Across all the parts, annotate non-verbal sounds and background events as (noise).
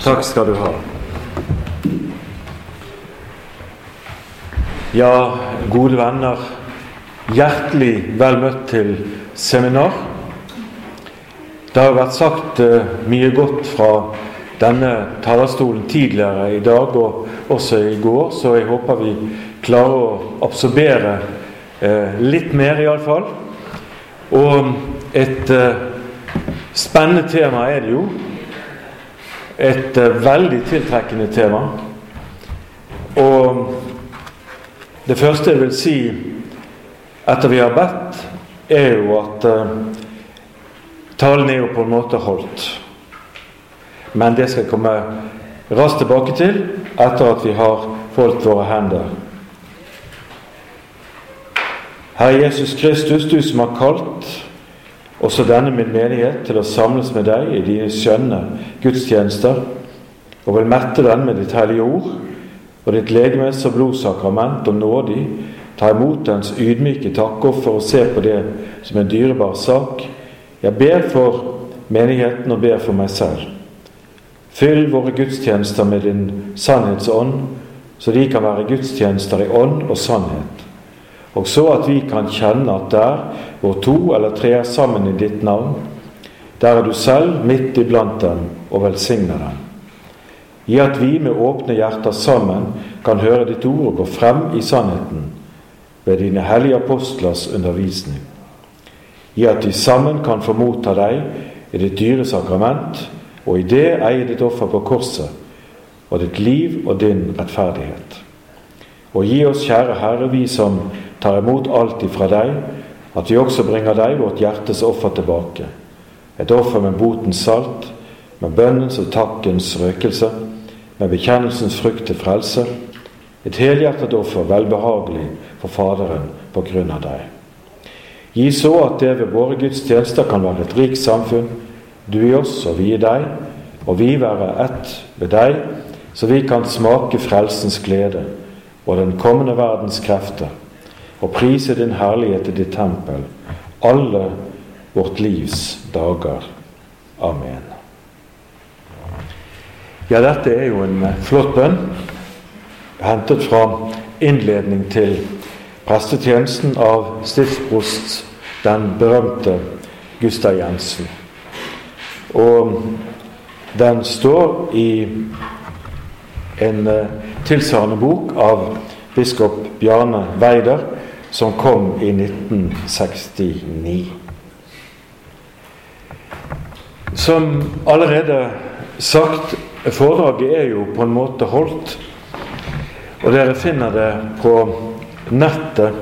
Takk skal du ha. Ja, gode venner, hjertelig vel møtt til seminar. Det har vært sagt uh, mye godt fra denne talerstolen tidligere i dag og også i går, så jeg håper vi klarer å absorbere uh, litt mer, iallfall. Og et uh, spennende tema er det jo. Et veldig tiltrekkende tema. Og det første jeg vil si etter vi har bedt, er jo at Talen er jo på en måte holdt. Men det skal jeg komme raskt tilbake til etter at vi har foldt våre hender. Herre Jesus Kristus, du som har kalt også denne min menighet til å samles med deg i dine skjønne gudstjenester, og vil mette den med ditt hellige ord og ditt legemes og blodsakrament og nådig, ta imot dens ydmyke takkoffer og se på det som en dyrebar sak, jeg ber for menigheten og ber for meg selv. Fyll våre gudstjenester med din sannhetsånd, så de kan være gudstjenester i ånd og sannhet. Og så at vi kan kjenne at der hvor to eller tre er sammen i ditt navn, der er du selv midt iblant dem og velsigner dem. Gi at vi med åpne hjerter sammen kan høre ditt ord og gå frem i sannheten ved dine hellige apostlers undervisning. Gi at vi sammen kan få motta deg i ditt dyre sakrament, og i det eie ditt offer på korset, og ditt liv og din rettferdighet. Og gi oss, kjære Herre, vi som tar imot alt ifra deg, at vi også bringer deg vårt hjertes offer tilbake. Et offer med botens salt, med bønnens og takkens røkelse, med bekjennelsens frukt til frelse. Et helhjertet offer, velbehagelig for Faderen på grunn av deg. Gi så at det ved våre gudstjenester kan være et rikt samfunn, du i oss og vi i deg, og vi være ett ved deg, så vi kan smake frelsens glede og den kommende verdens krefter, og prise din herlighet i ditt tempel alle vårt livs dager. Amen. Ja, dette er jo en flott bønn, hentet fra innledning til prestetjenesten av stiftsprost den berømte Gustav Jensen. Og den står i en uh, tilsvarende bok av biskop Bjarne Weider, som kom i 1969. Som allerede sagt, foredraget er jo på en måte holdt. Og dere finner det på nettet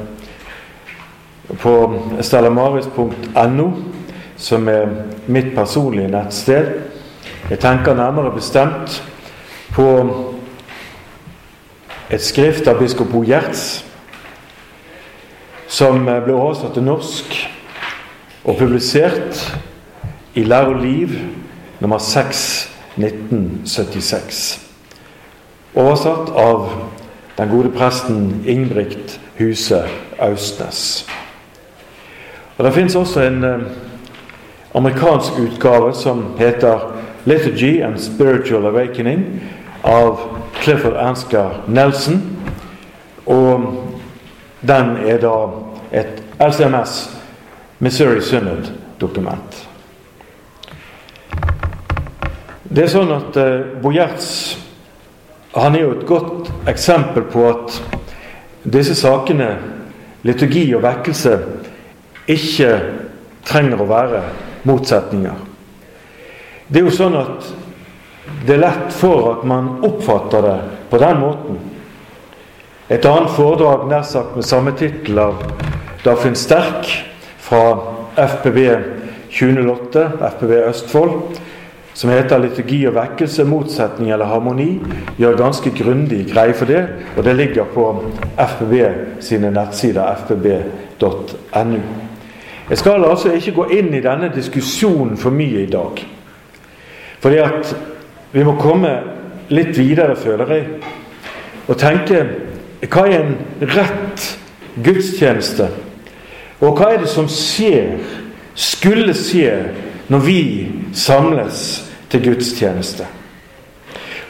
på stellamaris.no, som er mitt personlige nettsted. Jeg tenker nærmere bestemt på et skrift av biskop O. Gjerts, som ble oversatt til norsk og publisert i Lær og liv nummer 6 1976. Oversatt av den gode presten Ingebrigt Huse Austnes. Og Det fins også en eh, amerikansk utgave som heter 'Liturgy and Spiritual Awakening' av Clifford Ansgar Nelson. Og den er da et LCMS, Missouri Synod-dokument. Det er sånn at eh, Bojerts han er jo et godt eksempel på at disse sakene, liturgi og vekkelse, ikke trenger å være motsetninger. Det er jo sånn at det er lett for at man oppfatter det på den måten. Et annet foredrag nær sagt med samme tittel av Dafin Sterk fra FPB 2008, FPB Østfold, som heter 'Liturgi og vekkelse, motsetning eller harmoni', gjør ganske grundig greie for det, og det ligger på FPB sine nettsider fpb.no. Jeg skal altså ikke gå inn i denne diskusjonen for mye i dag. Fordi at vi må komme litt videre, føler jeg, og tenke hva er en rett gudstjeneste? Og hva er det som skjer, skulle skje, når vi samles til gudstjeneste?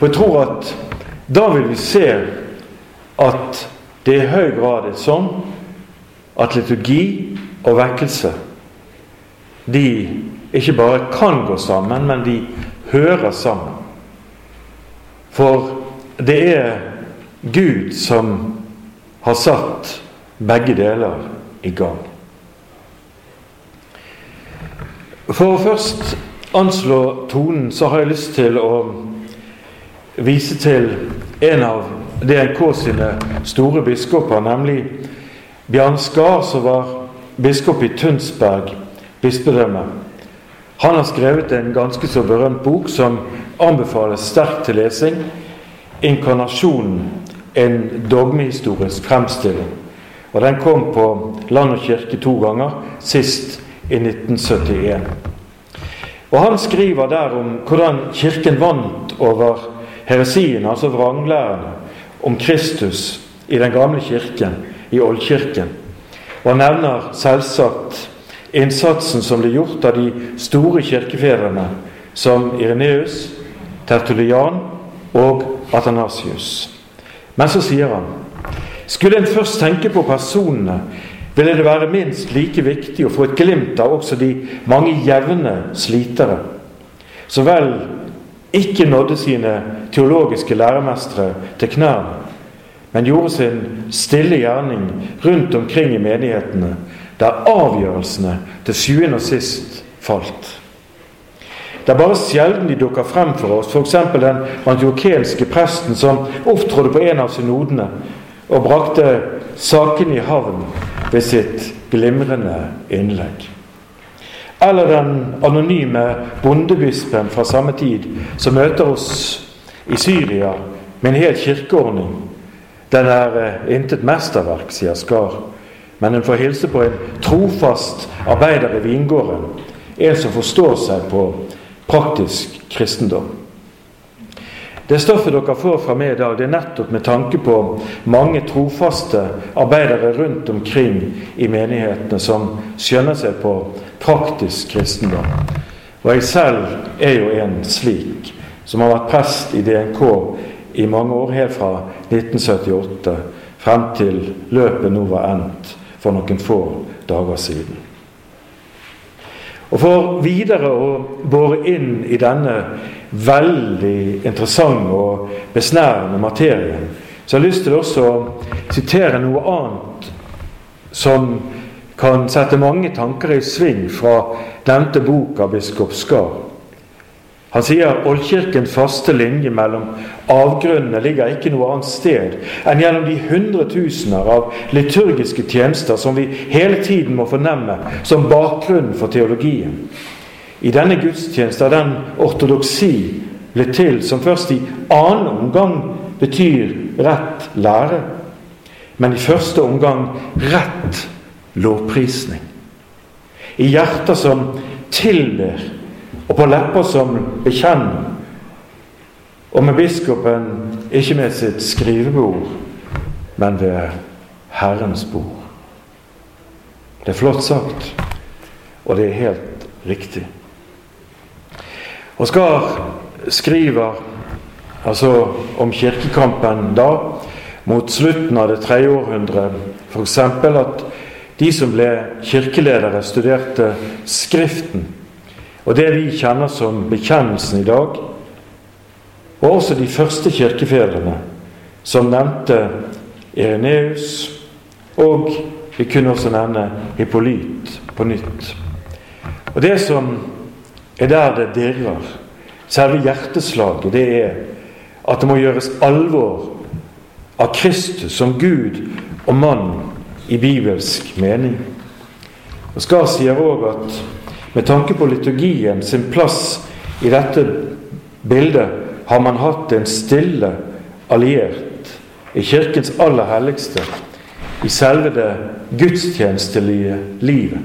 Og jeg tror at da vil vi se at det i høy grad er sånn at liturgi og vekkelse de ikke bare kan gå sammen, men de hører sammen. For det er Gud som har satt begge deler i gang. For å først anslå tonen, så har jeg lyst til å vise til en av DNK sine store biskoper, nemlig Bjørn Skar, som var biskop i Tønsberg bispedømme. Han har skrevet en ganske så berømt bok som anbefales sterkt til lesing. 'Inkarnasjonen en dogmehistorisk fremstilling'. Og Den kom på Land og kirke to ganger, sist i 1971. Og Han skriver der om hvordan Kirken vant over heresien, altså vranglæren, om Kristus i den gamle kirken, i Oldkirken. Og han nevner selvsagt innsatsen som ble gjort av de store kirkefedrene, som Ireneus, Tertulian og Athanasius. Men så sier han skulle en først tenke på personene, ville det være minst like viktig å få et glimt av også de mange jevne slitere. Så vel ikke nådde sine teologiske læremestere til knærne, men gjorde sin stille gjerning rundt omkring i menighetene der avgjørelsene til sjuende og sist falt. Det er bare sjelden de dukker frem for oss, f.eks. den antiokenske presten som opptrådte på en av synodene og brakte sakene i havn ved sitt glimrende innlegg. Eller den anonyme bondebispen fra samme tid som møter oss i Syria med en hel kirkeordning. Den er eh, intet mesterverk, sier Skar men en får hilse på en trofast arbeider i vingården. En som forstår seg på praktisk kristendom. Det stoffet dere får fra meg i dag, det er nettopp med tanke på mange trofaste arbeidere rundt omkring i menighetene som skjønner seg på praktisk kristendom. Og jeg selv er jo en slik, som har vært prest i DNK i mange år, helt fra 1978 frem til løpet nå var endt for noen få dager siden. Og For videre å bore inn i denne veldig interessante og besnærende materien, så har jeg lyst til også å sitere noe annet som kan sette mange tanker i sving fra nevnte bok av biskop Skar. Han sier oldkirkens faste linje mellom avgrunnene ligger ikke noe annet sted enn gjennom de hundretusener av liturgiske tjenester som vi hele tiden må fornemme som bakgrunnen for teologien. I denne gudstjeneste er den ortodoksi blitt til som først i annen omgang betyr rett lære, men i første omgang rett lovprisning. I hjerter som tilber og på lepper som bekjenner. Og med biskopen ikke med sitt skrivebord, men ved Herrens bord. Det er flott sagt, og det er helt riktig. Oskar skriver altså om kirkekampen da, mot slutten av det tredje århundret, f.eks. at de som ble kirkeledere, studerte Skriften og det vi kjenner som bekjennelsen i dag, og også de første kirkefedrene, som nevnte Ireneus, og vi kunne også nevne Hippolyt på nytt. Og Det som er der det dirrer, selve hjerteslaget, det er at det må gjøres alvor av Kristus som Gud og mann i bibelsk mening. Og Skar sier òg at med tanke på liturgien sin plass i dette bildet har man hatt en stille alliert i Kirkens aller helligste, i selve det gudstjenestelige livet.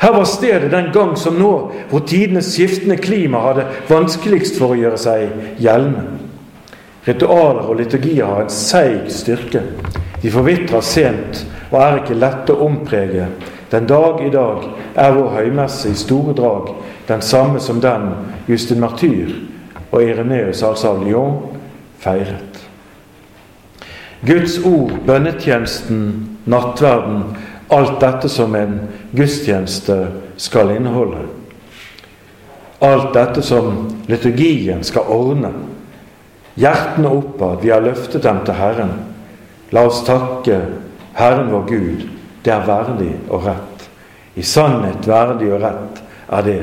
Her var stedet den gang som nå, hvor tidenes skiftende klima hadde vanskeligst for å gjøre seg gjeldende. Ritualer og liturgier har en seig styrke. De forvitrer sent og er ikke lette å omprege den dag i dag er vår høymesse i store drag den samme som den Justin Martyr og Ireneus, altså av Lyon, feiret. Guds ord, bønnetjenesten, nattverden, alt dette som en gudstjeneste skal inneholde. Alt dette som liturgien skal ordne. Hjertene oppad, vi har løftet dem til Herren. La oss takke Herren vår Gud, det er verdig og rett. I sannhet verdig og rett er det,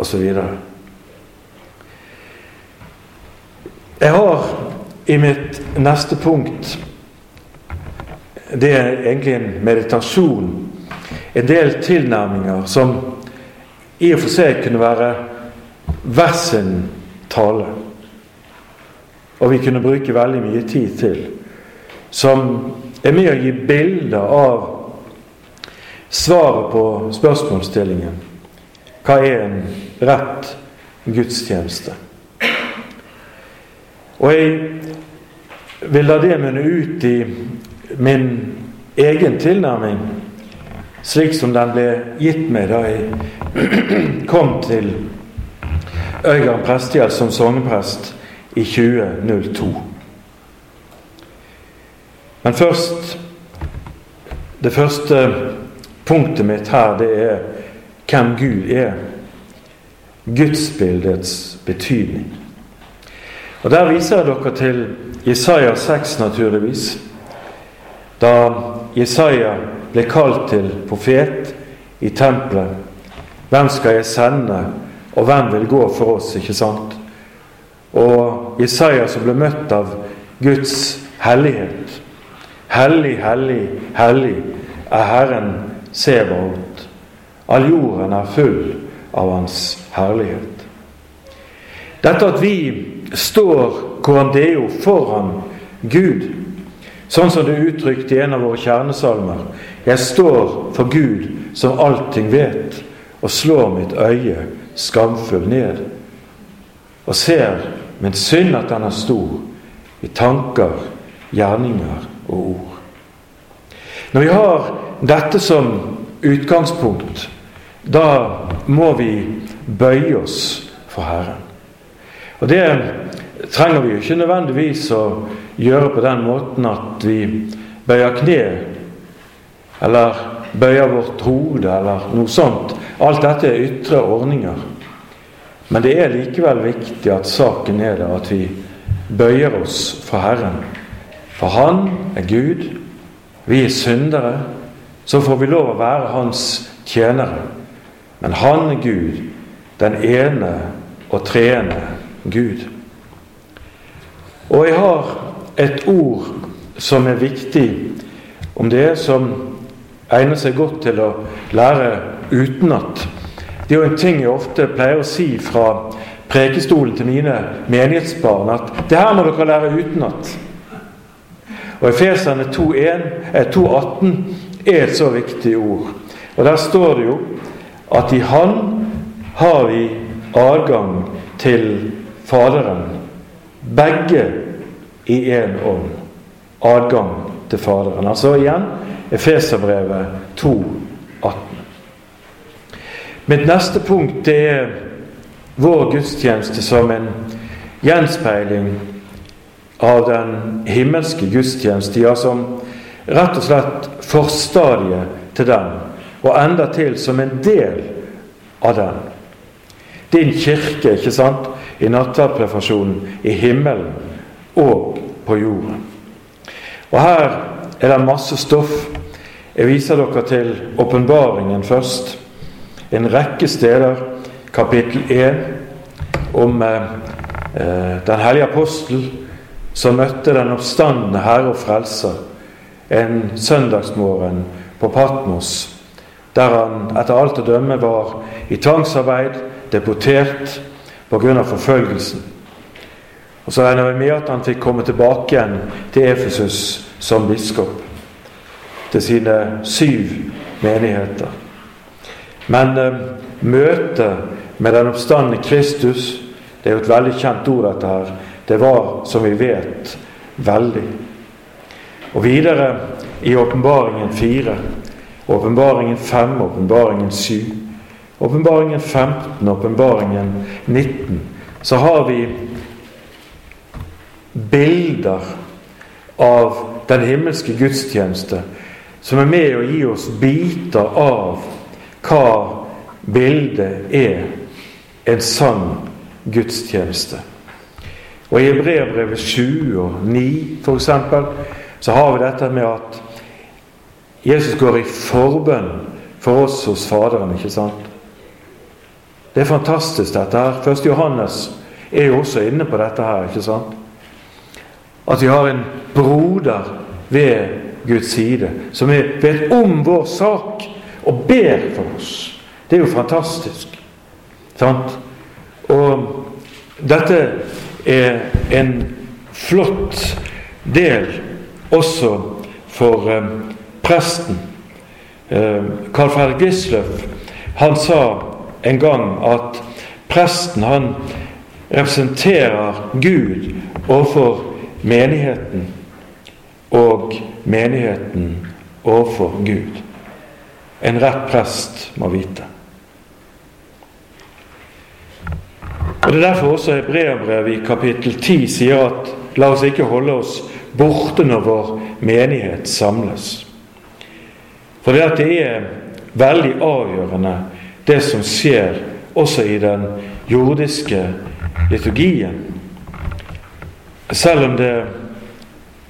osv. Jeg har i mitt neste punkt Det er egentlig en meditasjon. En del tilnærminger som i og for seg kunne være hver tale. Og vi kunne bruke veldig mye tid til. Som er med å gi bilder av svaret på spørsmålsstillingen. Hva er en rett gudstjeneste? Og jeg vil la det munne ut i min egen tilnærming, slik som den ble gitt meg da jeg (clears throat) kom til Øygarden prestegjeld som sogneprest i 2002. Men først Det første punktet mitt her, det er hvem Gud er. Gudsbildets betydning. Og Der viser jeg dere til Jesaja 6, naturligvis. Da Jesaja ble kalt til profet i tempelet. Hvem skal jeg sende, og hvem vil gå for oss? ikke sant? Og Jesaja som ble møtt av Guds hellighet. Hellig, hellig, hellig er Herren Sebaot. All jorden er full av Hans herlighet. Dette at vi står Korandeo foran Gud, sånn som det er uttrykt i en av våre kjernesalmer. Jeg står for Gud som allting vet, og slår mitt øye skamfull ned. Og ser min synd at den er stor, i tanker, gjerninger og ord. Når vi har dette som utgangspunkt, da må vi bøye oss for Herren. Og det trenger vi jo ikke nødvendigvis å gjøre på den måten at vi bøyer kne, eller bøyer vårt hode, eller noe sånt. Alt dette er ytre ordninger. Men det er likevel viktig at saken er det at vi bøyer oss for Herren. For Han er Gud, vi er syndere. Så får vi lov å være Hans tjenere. Men Han er Gud, den ene og treende Gud. Og jeg har et ord som er viktig, om det som egner seg godt til å lære utenat. Det er jo en ting jeg ofte pleier å si fra prekestolen til mine menighetsbarn, at det her må dere lære utenat. Og Efeserne 2.18 er et så viktig ord. Og Der står det jo at i Han har vi adgang til Faderen. Begge i én ånd. Adgang til Faderen. Altså igjen Efeserbrevet 2, 18. Mitt neste punkt det er vår gudstjeneste som en gjenspeiling av den himmelske gudstjeneste. Ja, som rett og slett forstadiet til den, og enda til som en del av den. Din kirke, ikke sant? i nattverdprefasjonen i himmelen og på jorden. Og Her er det masse stoff. Jeg viser dere til åpenbaringen først. En rekke steder. Kapittel 1 om eh, eh, den hellige apostel som møtte den oppstandende Herre og Frelser en søndagsmorgen på Patmos, der han etter alt å dømme var i tvangsarbeid, deportert pga. forfølgelsen. Og Så regner vi med at han fikk komme tilbake igjen til Efesus som biskop. Til sine syv menigheter. Men eh, møtet med den oppstandende Kristus Det er jo et veldig kjent ord, dette her. Det var, som vi vet, veldig. Og videre i åpenbaringen fire, åpenbaringen fem, åpenbaringen 7, åpenbaringen 15, åpenbaringen 19, så har vi bilder av den himmelske gudstjeneste som er med å gi oss biter av hva bildet er en sann gudstjeneste. Og I Hebrevbrevet 7 og 9 f.eks. så har vi dette med at Jesus går i forbønn for oss hos Faderen. ikke sant? Det er fantastisk, dette her. Første Johannes er jo også inne på dette her. ikke sant? At vi har en broder ved Guds side som vet om vår sak og ber for oss. Det er jo fantastisk. Sant? Og dette er en flott del også for eh, presten. Eh, Carl Fredrik Gisløff han sa en gang at presten han representerer Gud overfor menigheten og menigheten overfor Gud. En rett prest må vite. Og Det er derfor også Hebreabrevet i kapittel 10 sier at la oss ikke holde oss borte når vår menighet samles. For det, at det er veldig avgjørende det som skjer også i den jordiske liturgien. Selv om det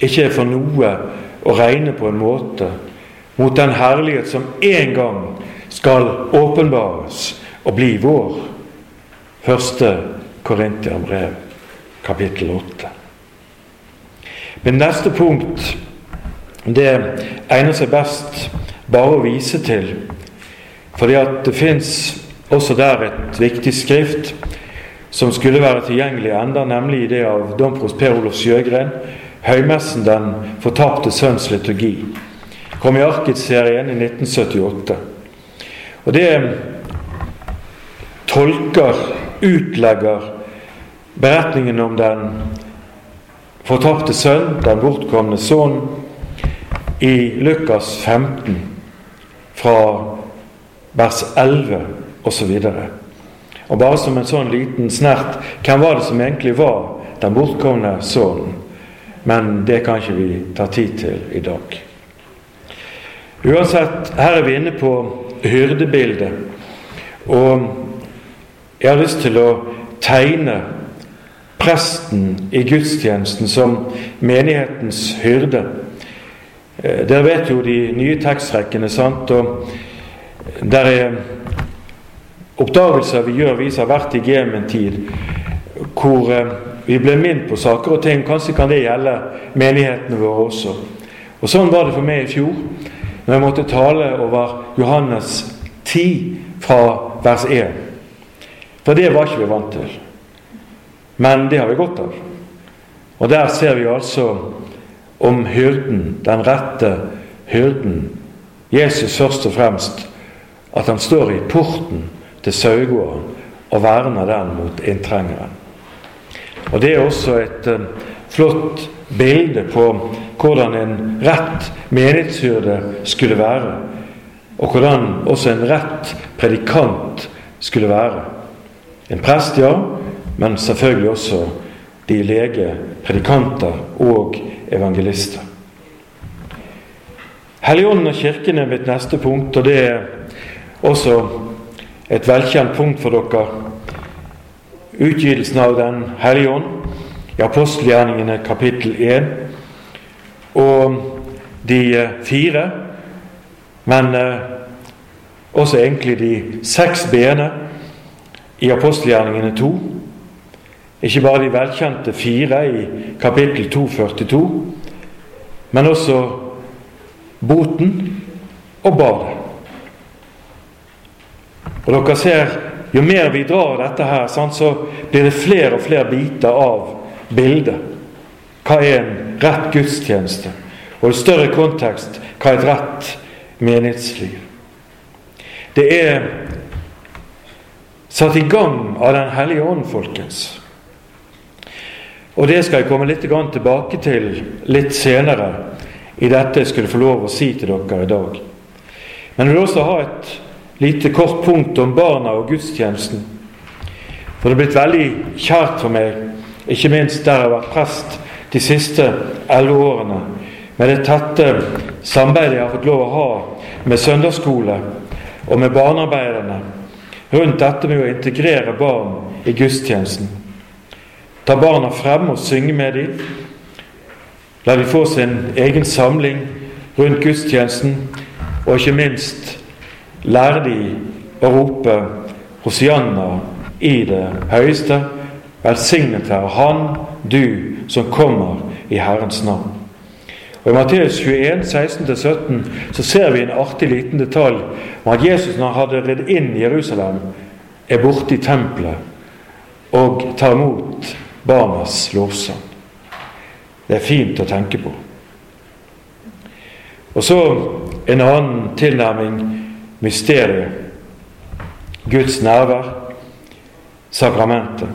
ikke er for noe å regne på en måte mot den herlighet som en gang skal åpenbares og bli vår. Første Korintiabrev, kapittel 8. Men neste punkt det egner seg best bare å vise til fordi at det fins også der et viktig skrift som skulle være tilgjengelig enda, nemlig det av domprost Per Olof Sjøgren, høymessen 'Den fortapte sønns liturgi'. Kom i Arkid-serien i 1978. Og det tolker, utlegger beretningen om den fortapte sønn, den bortkomne sønn, i Lukas 15 fra vers 11 osv. Og bare som en sånn liten snert hvem var det som egentlig var den bortkomne sønnen? Men det kan ikke vi ta tid til i dag. Uansett, her er vi inne på hyrdebildet. Og jeg har lyst til å tegne presten i gudstjenesten som menighetens hyrde. Eh, dere vet jo de nye tekstrekkene, sant? Og der er oppdagelser vi gjør, vi som har vært i Gemen-tid, hvor eh, vi blir minnet på saker og ting. Kanskje kan det gjelde menighetene våre også. Og Sånn var det for meg i fjor, når jeg måtte tale over Johannes 10 fra vers 1. For det var ikke vi vant til. Men det har vi godt av. Og der ser vi altså om hyrden, den rette hyrden. Jesus først og fremst at han står i porten til sauegården og verner den mot inntrengeren. Og Det er også et uh, flott bilde på hvordan en rett menighetshyrde skulle være, og hvordan også en rett predikant skulle være. En prest, ja, men selvfølgelig også de lege, predikanter og evangelister. Helligånden og Kirken er mitt neste punkt, og det er også et velkjent punkt for dere. Utgivelsen av Den hellige ånd i apostelgjerningene kapittel 1 og de eh, fire, men eh, også egentlig de seks b-ene i apostelgjerningene 2. Ikke bare de velkjente fire i kapittel 242, men også boten og badet. Og dere ser, Jo mer vi drar dette her, så blir det flere og flere biter av bildet. Hva er en rett gudstjeneste? Og i større kontekst hva er et rett menighetsliv? Det er satt i gang av Den hellige ånd, folkens. Og det skal jeg komme litt tilbake til litt senere i dette jeg skulle få lov å si til dere i dag. Men jeg vil også ha et lite kort punkt om barna og gudstjenesten. For det er blitt veldig kjært for meg, ikke minst der jeg har vært prest de siste elleve årene med det tette samarbeidet jeg har fått lov å ha med søndagsskole og med barnearbeiderne rundt dette med å integrere barn i gudstjenesten. Ta barna frem og synge med dem. La de få sin egen samling rundt gudstjenesten, og ikke minst lære de å rope Hosianna i det høyeste. Velsignet være Han, du som kommer i Herrens navn. Og I Matteus 21, 16-17 så ser vi en artig liten detalj om at Jesus, når han hadde ridd inn i Jerusalem, er borte i tempelet og tar imot barnas lovsang. Det er fint å tenke på. Og så en annen tilnærming mysteriet. Guds nærvær, sakramentet.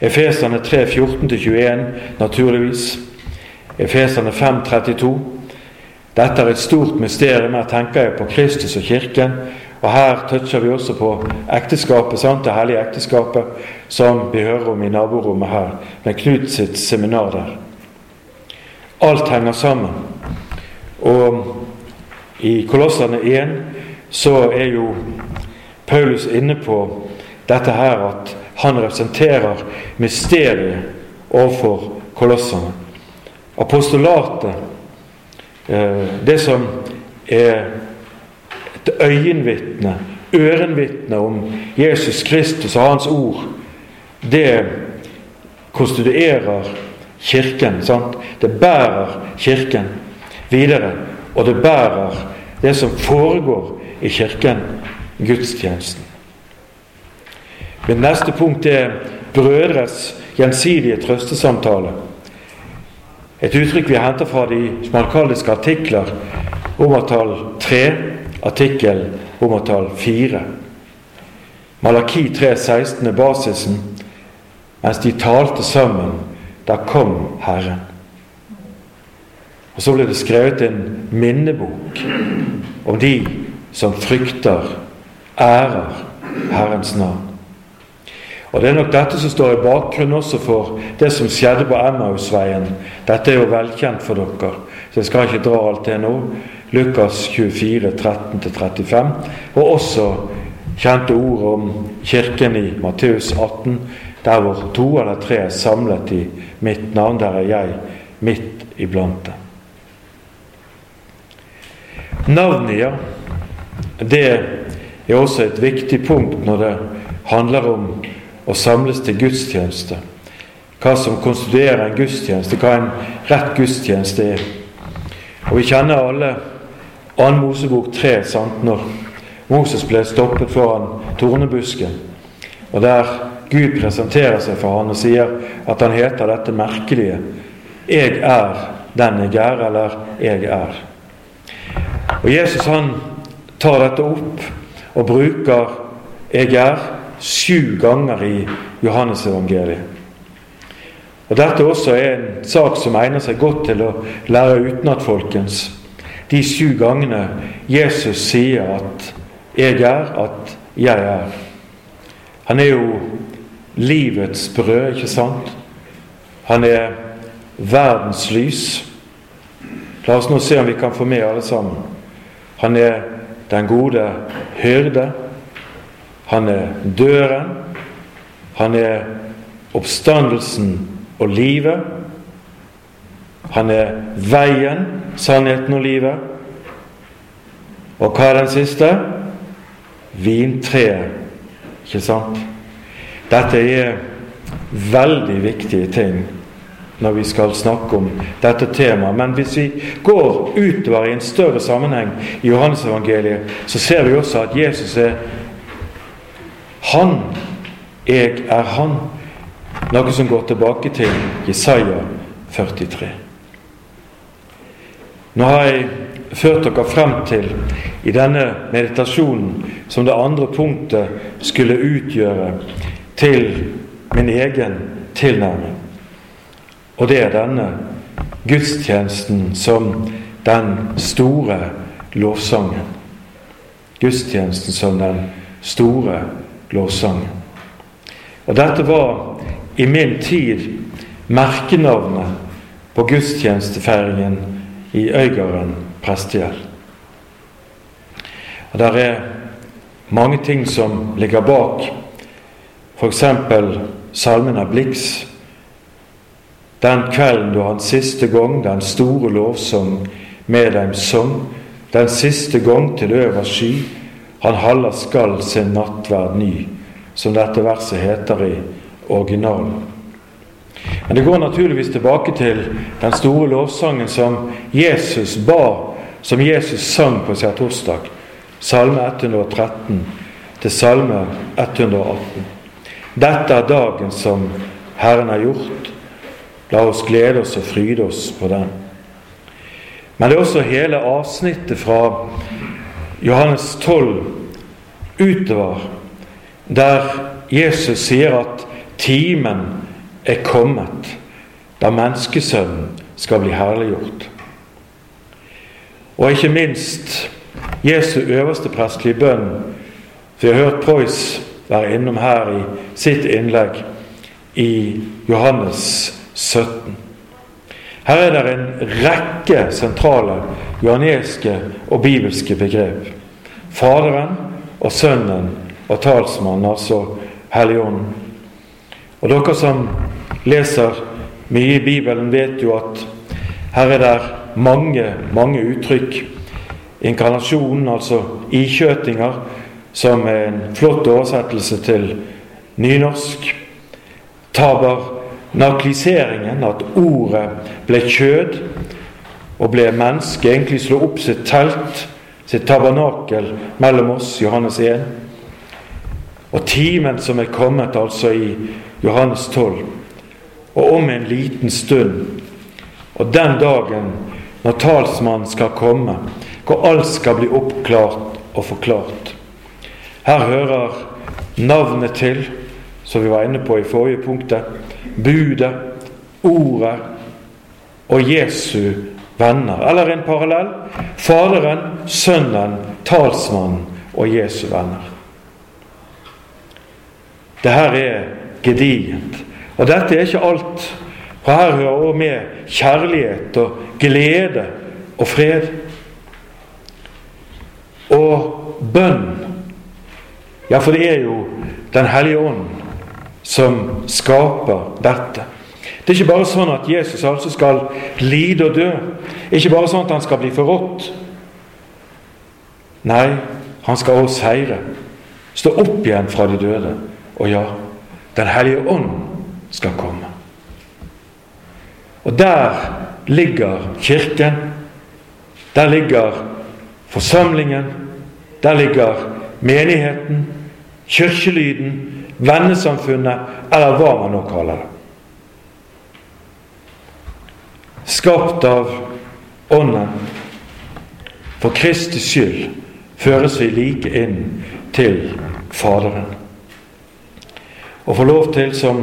Efeserne 3, 14-21, naturligvis. Efeserne 5, 32. Dette er et stort mysterium. Her tenker jeg på Kristus og Kirken. Og her toucher vi også på ekteskapet, sant? det hellige ekteskapet, som vi hører om i naborommet her, med Knut sitt seminar der. Alt henger sammen. Og i Kolossene 1 så er jo Paulus inne på dette her at han representerer mysteriet overfor kolossene. Apostolatet, eh, det som er et øyenvitne, ørenvitne om Jesus Kristus og Hans ord, det konstituerer Kirken. Sant? Det bærer Kirken videre. Og det bærer det som foregår i Kirken, gudstjenesten. Mitt neste punkt er brødres gjensidige trøstesamtale. Et uttrykk vi henter fra de smalkaldiske artikler, romertall 3, artikkel romertall 4. Malaki 3,16 er basisen. Mens de talte sammen, da kom Herren. Og så ble det skrevet en minnebok om de som frykter, ærer Herrens navn. Og Det er nok dette som står i bakgrunnen også for det som skjedde på Emmausveien. Dette er jo velkjent for dere, så jeg skal ikke dra alt det nå. Lukas 24, 13-35, og også kjente ord om kirken i Matteus 18, der hvor to eller tre er samlet i mitt navn. Der er jeg midt iblant dem. Navnet, ja, det er også et viktig punkt når det handler om å samles til gudstjeneste. Hva som konstituerer en gudstjeneste, hva en rett gudstjeneste er. Og Vi kjenner alle 2. Mosebok 3, sant, når Moses ble stoppet foran tornebusken, og der Gud presenterer seg for han og sier at han heter dette merkelige 'Jeg er den jeg er', eller 'Jeg er'. Og Jesus han tar dette opp og bruker 'jeg er' sju ganger i Johannesevangeliet. Og Dette også er en sak som egner seg godt til å lære utenat, folkens. De sju gangene Jesus sier at 'jeg er', at 'jeg er'. Han er jo livets brød, ikke sant? Han er verdens lys. La oss nå se om vi kan få med alle sammen. Han er den gode hyrde. Han er døren. Han er oppstandelsen og livet. Han er veien, sannheten og livet. Og hva er den siste? Vintreet. Ikke sant? Dette er veldig viktige ting når vi skal snakke om dette temaet. Men hvis vi går utover i en større sammenheng i Johannesevangeliet, så ser vi også at Jesus er han, jeg er Han. Noe som går tilbake til Jesaja 43. Nå har jeg ført dere frem til i denne meditasjonen som det andre punktet skulle utgjøre til min egen tilnærming. Og det er denne gudstjenesten som den store lovsangen. Gudstjenesten som den store lovsangen. Og dette var i min tid merkenavnet på gudstjenestefeiringen i Øygarden prestegjeld. Der er mange ting som ligger bak, f.eks. salmen av Blix. Den kvelden da han siste gang den store lovsang med dem sang, den siste gang til øver sky, han hallar skal sin nattverd ny, som dette verset heter i originalen. Men det går naturligvis tilbake til den store lovsangen som Jesus ba, som Jesus sang på torsdag, Salme 113 til Salme 118. Dette er dagen som Herren har gjort. La oss glede oss og fryde oss på den. Men det er også hele avsnittet fra Johannes 12 utover, der Jesus sier at timen er kommet da menneskesønnen skal bli herliggjort. Og ikke minst Jesu øverste prestelige bønn. Vi har hørt Preuss være innom her i sitt innlegg i Johannes 17. Her er det en rekke sentrale johaneske og bibelske begrep. Faderen og Sønnen og talsmannen, altså Helligånden. Og dere som leser mye i Bibelen, vet jo at her er det mange, mange uttrykk. Inkarnasjonen, altså ikjøtinger, som er en flott oversettelse til nynorsk. Taber nakliseringen, at ordet ble kjød og ble menneske, egentlig slo opp sitt telt, sitt tabernakel mellom oss, Johannes 1. Og timen som er kommet, altså i Johannes 12. Og om en liten stund, og den dagen når talsmannen skal komme, hvor alt skal bli oppklart og forklart. Her hører navnet til, som vi var inne på i forrige punktet budet, ordet og Jesu venner. Eller en parallell Faderen, Sønnen, talsmannen og Jesu venner. Det her er gedigent. Og dette er ikke alt. For her hører også med kjærlighet og glede og fred. Og bønn. Ja, for det er jo Den hellige ånd som skaper dette. Det er ikke bare sånn at Jesus altså skal lide og dø. Ikke bare sånn at han skal bli forrådt. Nei, han skal også seire. Stå opp igjen fra de døde. Og ja, Den hellige ånd skal komme. Og der ligger Kirken. Der ligger forsamlingen. Der ligger menigheten, kirkelyden, vennesamfunnet, eller hva man nå kaller det. Skapt av Ånden. For Kristi skyld føres vi like inn til Faderen. Og få lov til, som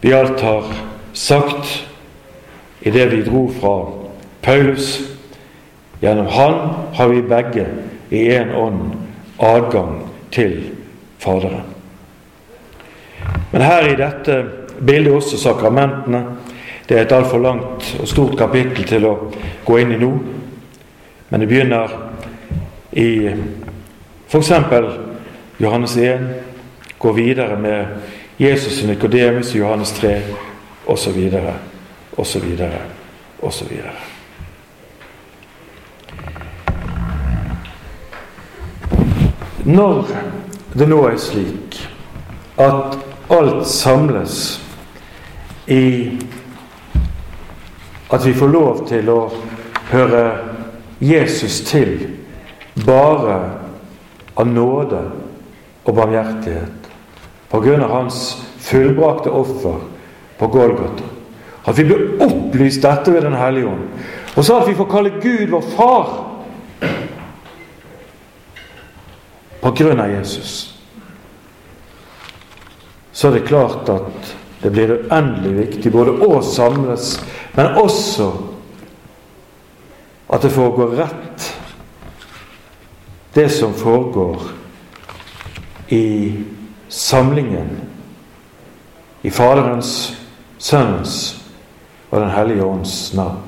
vi alt har sagt i det vi dro fra Paulus Gjennom Han har vi begge i én ånd adgang til Faderen. Men her i dette bildet også sakramentene. Det er et altfor langt og stort kapittel til å gå inn i nå. Men det begynner i f.eks. Johannes 1, går videre med Jesus og Nikodemus i Johannes 3, osv., osv., osv. Når det nå er slik at alt samles i at vi får lov til å høre Jesus til bare av nåde og barmhjertighet av hans fullbrakte offer på Golgata. At vi blir opplyst dette ved Den hellige ånd. Og så at vi får kalle Gud vår far på grunn av Jesus så er det klart at det blir uendelig viktig både å samles, men også at det foregår rett, det som foregår i samlingen, i Faderens, Sønnens og Den hellige ånds navn.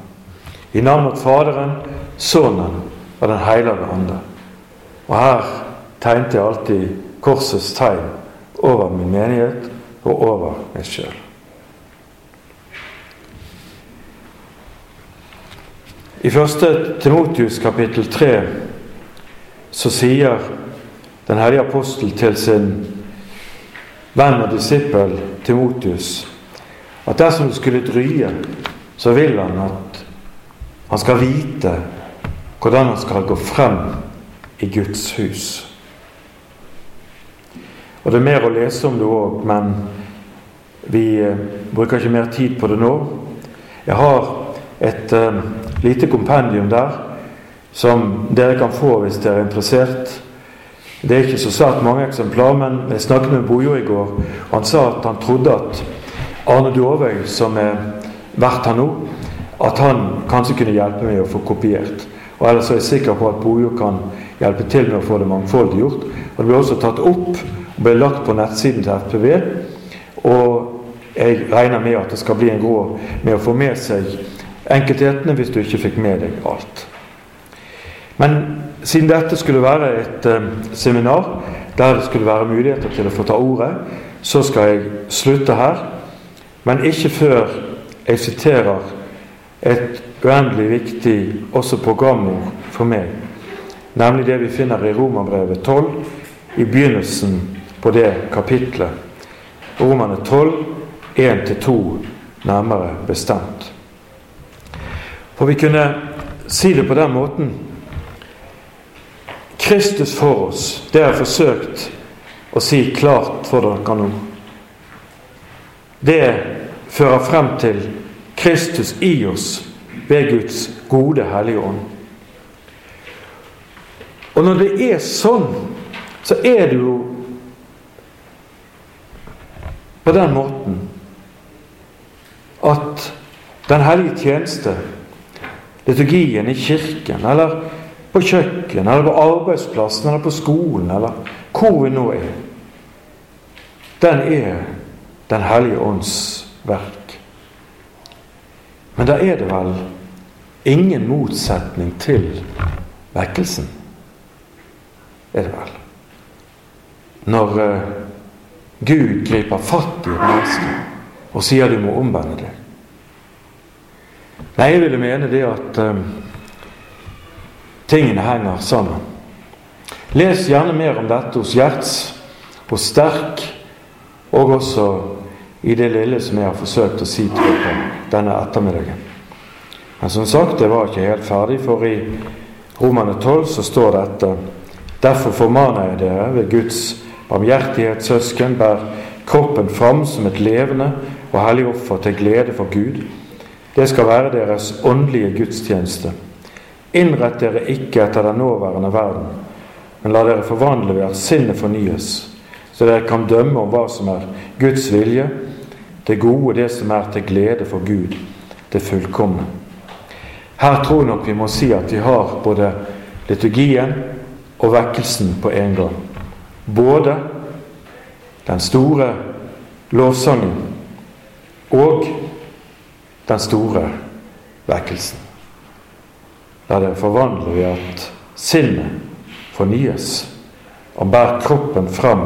I navnet Faderen, Sønnen og Den hellige ande. Og her tegnte jeg alltid korsets tegn over min menighet og over meg sjøl. I 1. Timotius kapittel 3 så sier den hellige apostel til sin venn og disippel Timotius at dersom det skulle drye, så vil han at han skal vite hvordan han skal gå frem i Guds hus. Og Det er mer å lese om det òg, men vi eh, bruker ikke mer tid på det nå. Jeg har et uh, lite kompendium der som dere kan få hvis dere er interessert. Det er ikke så svært mange eksemplar, men jeg snakket med Bojo i går, og han sa at han trodde at Arne Dovøy, som er vert her nå, at han kanskje kunne hjelpe meg å få kopiert. Og ellers er jeg sikker på at Bojo kan hjelpe til med å få det mangfoldig gjort. Og Det ble også tatt opp og ble lagt på nettsiden til FPV. Og jeg regner med at det skal bli en råd med å få med seg enkelthetene hvis du ikke fikk med deg alt. Men siden dette skulle være et eh, seminar der det skulle være muligheter til å få ta ordet, så skal jeg slutte her. Men ikke før jeg siterer et uendelig viktig også programord for meg, nemlig det vi finner i Romerbrevet 12, i begynnelsen på det kapitlet. Romerne 12, 1-2 nærmere bestemt. For vi kunne si det på den måten Kristus for oss, det har jeg forsøkt å si klart for dere nå det fører frem til Kristus i oss ved Guds gode, hellige ånd. Og når det er sånn, så er det jo på den måten at Den hellige tjeneste, liturgien i kirken, eller på kjøkken, eller på arbeidsplassen, eller på skolen, eller hvor vi nå er, den er den hellige ånds verk. Men da er det vel ingen motsetning til vekkelsen? Er det vel? Når uh, Gud griper fatt i et menneske og sier du må omvende deg. Nei, jeg ville mene det at um, tingene henger sammen. Les gjerne mer om dette hos Gjerts, hos Sterk, og også i det lille som jeg har forsøkt å si til dere denne ettermiddagen. Men som sagt, det var ikke helt ferdig, for i Romane 12 så står dette Derfor formaner jeg dere ved Guds barmhjertighet, søsken, bær kroppen fram som et levende og hellig offer til glede for Gud. Det skal være deres åndelige gudstjeneste. Innrett dere ikke etter den nåværende verden, men la dere forvandle ved at sinnet fornyes, så dere kan dømme om hva som er Guds vilje, det gode, det som er til glede for Gud, det fullkomne. Her tror nok vi må si at vi har både liturgien og vekkelsen på en gang. Både den store lovsangen og den store vekkelsen. La det forvandle ved at sinnet fornyes og bærer kroppen fram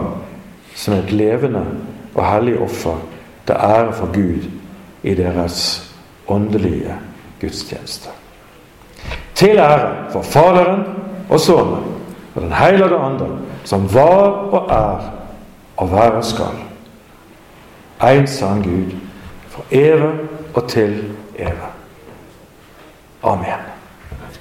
som et levende og hellig offer til ære for Gud i deres åndelige gudstjeneste. Til ære for Faderen og Sønnen og Den hellige andre, som var og er og være skal. En sann Gud, fra evig og til evig. Amen.